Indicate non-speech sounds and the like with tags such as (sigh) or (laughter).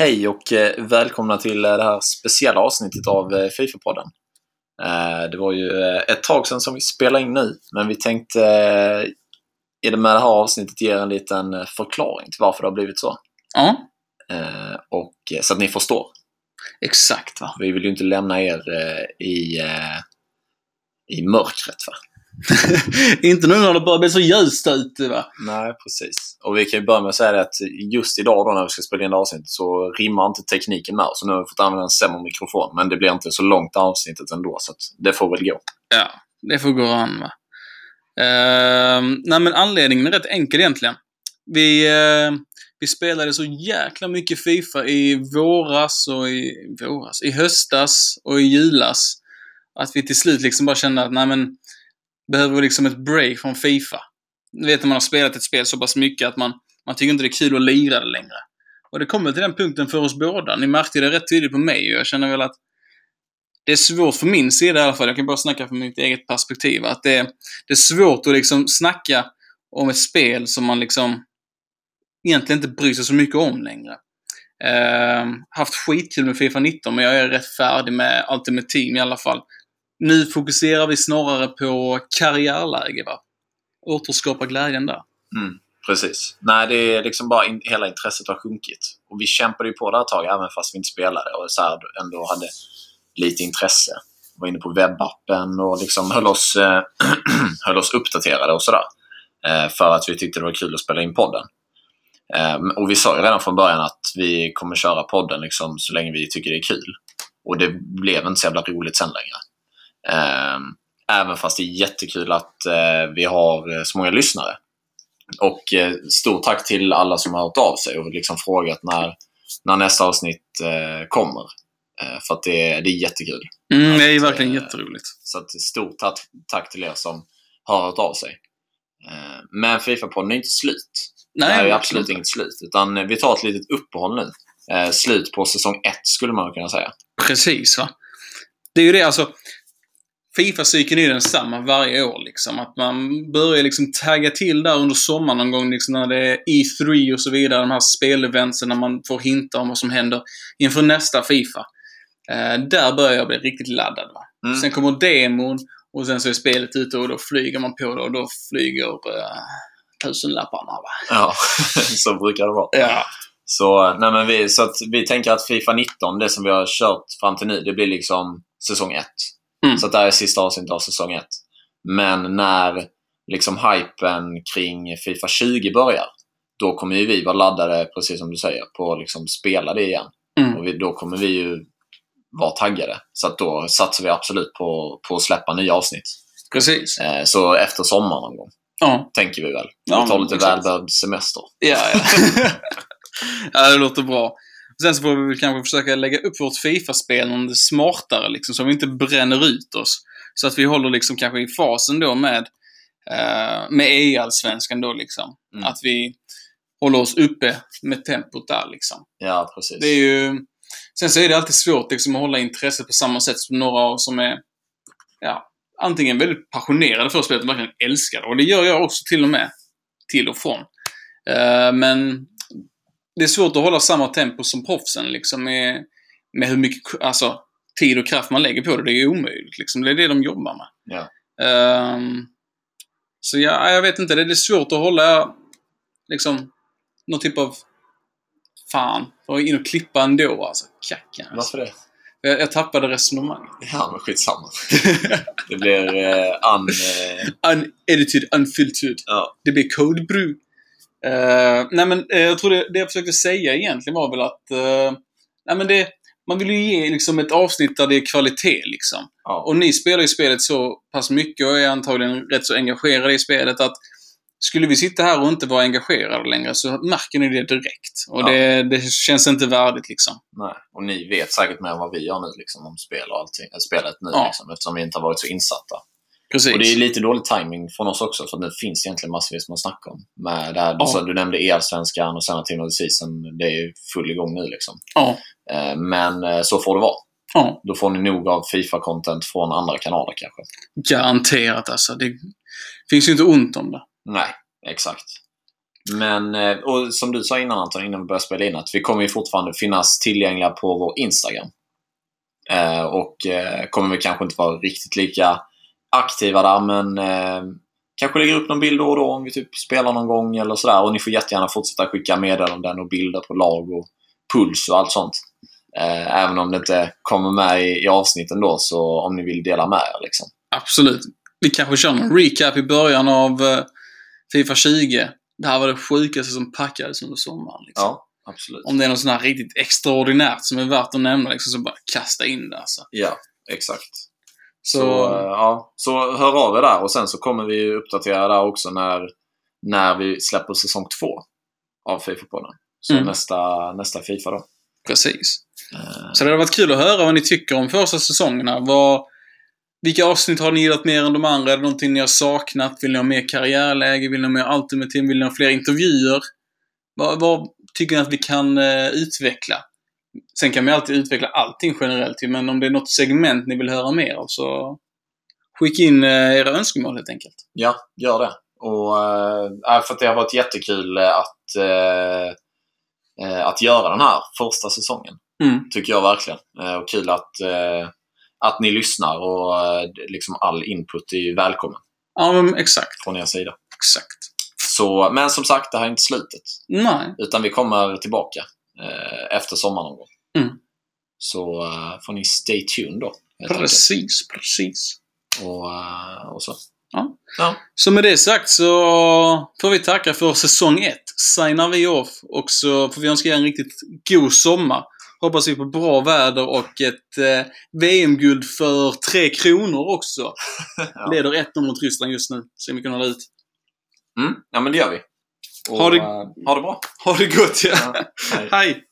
Hej och eh, välkomna till eh, det här speciella avsnittet av eh, Fifa-podden. Det var ju ett tag sedan som vi spelade in nu, men vi tänkte i det med det här avsnittet ge en liten förklaring till varför det har blivit så. Ja. Och, så att ni förstår. Exakt. va. Vi vill ju inte lämna er i, i mörkret. Va? (laughs) inte nu när det börjar bli så ljust ute va? Nej, precis. Och vi kan ju börja med att säga det att just idag då när vi ska spela in avsnittet så rimmar inte tekniken med Så nu har vi fått använda en sämre mikrofon. Men det blir inte så långt avsnittet ändå så att det får väl gå. Ja, det får gå an va. Uh, nej men anledningen är rätt enkel egentligen. Vi, uh, vi spelade så jäkla mycket Fifa i våras och i våras, i höstas och i julas. Att vi till slut liksom bara kände att nej men behöver liksom ett break från Fifa. Du vet när man har spelat ett spel så pass mycket att man, man tycker inte det är kul att lira det längre. Och det kommer till den punkten för oss båda. Ni märkte det rätt tydligt på mig och jag känner väl att det är svårt för min sida i alla fall, jag kan bara snacka från mitt eget perspektiv, att det, det är svårt att liksom snacka om ett spel som man liksom egentligen inte bryr sig så mycket om längre. Uh, haft skitkul med Fifa 19, men jag är rätt färdig med Ultimate Team i alla fall. Nu fokuserar vi snarare på karriärläge, va? Återskapa glädjen där. Mm, precis. Nej, det är liksom bara in, hela intresset har sjunkit. Och vi kämpade ju på det ett tag, även fast vi inte spelade och så här, ändå hade lite intresse. Var inne på webbappen och liksom höll oss, äh, (clears throat) höll oss uppdaterade och sådär. Äh, för att vi tyckte det var kul att spela in podden. Ehm, och vi sa ju redan från början att vi kommer köra podden liksom så länge vi tycker det är kul. Och det blev inte så jävla roligt sen längre. Ehm, även fast det är jättekul att eh, vi har eh, så många lyssnare. Och eh, stort tack till alla som har hört av sig och liksom frågat när, när nästa avsnitt kommer. För att det, det är jättekul. Mm, det är verkligen att, jätteroligt. Så att stort tack, tack till er som har hört av sig. Men Fifa-podden är inte slut. Nej, det här är absolut inte. inget slut. Utan vi tar ett litet uppehåll nu. Slut på säsong 1 skulle man kunna säga. Precis va. Det är ju det alltså. Fifa-cykeln är ju densamma varje år liksom. Att man börjar liksom tagga till där under sommaren någon gång liksom när det är E3 och så vidare. De här speleventsen när man får hinta om vad som händer inför nästa Fifa. Eh, där börjar jag bli riktigt laddad. Va? Mm. Sen kommer demon och sen så är spelet ute och då flyger man på det och då flyger uh, tusenlapparna. Va? Ja, (laughs) så brukar det vara. Ja. Så, nej men vi, så att vi tänker att Fifa 19, det som vi har kört fram till nu, det blir liksom säsong 1. Mm. Så det här är sista avsnittet av säsong 1. Men när liksom hypen kring Fifa 20 börjar, då kommer ju vi vara laddade, precis som du säger, på att liksom spela det igen. Mm. Och vi, då kommer vi ju vara taggade. Så att då satsar vi absolut på, på att släppa nya avsnitt. Precis. Eh, så efter sommaren någon gång. Ja. Tänker vi väl. Ja, vi tar lite välbehövd semester. Ja, ja. (laughs) ja, det låter bra. Sen så får vi väl kanske försöka lägga upp vårt Fifa-spelande smartare, liksom, så vi inte bränner ut oss. Så att vi håller liksom kanske i fasen då med, uh, med EA-allsvenskan då liksom. Mm. Att vi håller oss uppe med tempot där liksom. Ja, precis. Det är ju... Sen så är det alltid svårt liksom, att hålla intresset på samma sätt som några av som är, ja, antingen väldigt passionerade för spelet och verkligen älskar det. Och det gör jag också till och med. Till och från. Uh, men det är svårt att hålla samma tempo som proffsen liksom med, med hur mycket alltså, tid och kraft man lägger på det. Det är omöjligt liksom. Det är det de jobbar med. Ja. Um, så ja, jag vet inte. Det är svårt att hålla liksom någon typ av fan. Och in och klippa ändå alltså. Kacka. Alltså. Varför det? Jag, jag tappade resonemanget. Ja, men skitsamma. det blir uh, un... Uh... (laughs) Unedited, unfiltered. Ja. Det blir codebruk. Uh, nej men uh, jag tror det, det jag försökte säga egentligen var väl att uh, nej men det, man vill ju ge liksom ett avsnitt där det är kvalitet liksom. Ja. Och ni spelar ju spelet så pass mycket och är antagligen rätt så engagerade i spelet att skulle vi sitta här och inte vara engagerade längre så märker ni det direkt. Och ja. det, det, känns inte värdigt liksom. Nej, och ni vet säkert mer än vad vi gör nu liksom om spel och allting, spelet nu ja. liksom, eftersom vi inte har varit så insatta. Precis. Och det är lite dålig timing från oss också, för nu finns egentligen massvis med att snacka om. Med det här, ja. du, du nämnde EL-svenskan och sen Team of the Season, det är ju full igång nu liksom. Ja. Eh, men eh, så får det vara. Ja. Då får ni nog av Fifa-content från andra kanaler kanske. Garanterat alltså. Det finns ju inte ont om det. Nej, exakt. Men, eh, och som du sa innan Anton, innan vi började spela in, att vi kommer ju fortfarande finnas tillgängliga på vår Instagram. Och kommer vi kanske inte vara riktigt lika aktiva där, men eh, kanske lägger upp någon bild då och då om vi typ spelar någon gång eller sådär. Och ni får jättegärna fortsätta skicka meddelanden och bilder på lag och puls och allt sånt. Eh, även om det inte kommer med i, i avsnitten då, så om ni vill dela med er liksom. Absolut. Vi kanske kör en recap i början av eh, Fifa 20. Det här var det sjukaste som packades under sommaren. Liksom. Ja, absolut. Om det är något sånt här riktigt extraordinärt som är värt att nämna, liksom, så bara kasta in det alltså. Ja, exakt. Så, Så, eh, ja, så hör av er där och sen så kommer vi uppdatera där också när, när vi släpper säsong två av Fifa-podden. Så Mm. nästa, nästa Fifa då. precis. Eh, Så det hade varit kul att höra vad ni tycker om första säsongerna. Vad, vilka avsnitt har ni gillat mer än de andra? Är det någonting ni har saknat? Vill ni ha mer karriärläge? Vill ni ha mer Ultimate Team? Vill ni ha fler intervjuer? Vad, vad tycker ni att vi kan eh, utveckla? Sen kan man ju alltid utveckla allting generellt men om det är något segment ni vill höra mer av så skicka in eh, era önskemål helt enkelt. Ja, gör det. Och, äh, för det har varit jättekul eh, att, äh, att göra den här första säsongen. Mm. Tycker jag verkligen. Och kul att, äh, att ni lyssnar och liksom all input är välkommen Ja, men exakt. från er sida. Exakt. Så, men som sagt, det här är inte slutet. Nej. Utan vi kommer tillbaka efter sommaren någon gång. Mm. Så äh, får ni stay tuned då. helt enkelt. Precis, precis. Och, äh, och så. Ja. Ja. Så med det sagt så får vi tacka för säsong 1. Signar vi off och så får vi önska er en riktigt god sommar. Hoppas vi på bra väder och ett eh, VM-guld för tre kronor också. (laughs) Ja. Leder 1-0 mot Ryssland just nu. Se om vi kan hålla ut. Mm. ja, men det gör vi. Och, Ha det- äh, ha det bra. Ha det gott ja! Ja, hej. Hej!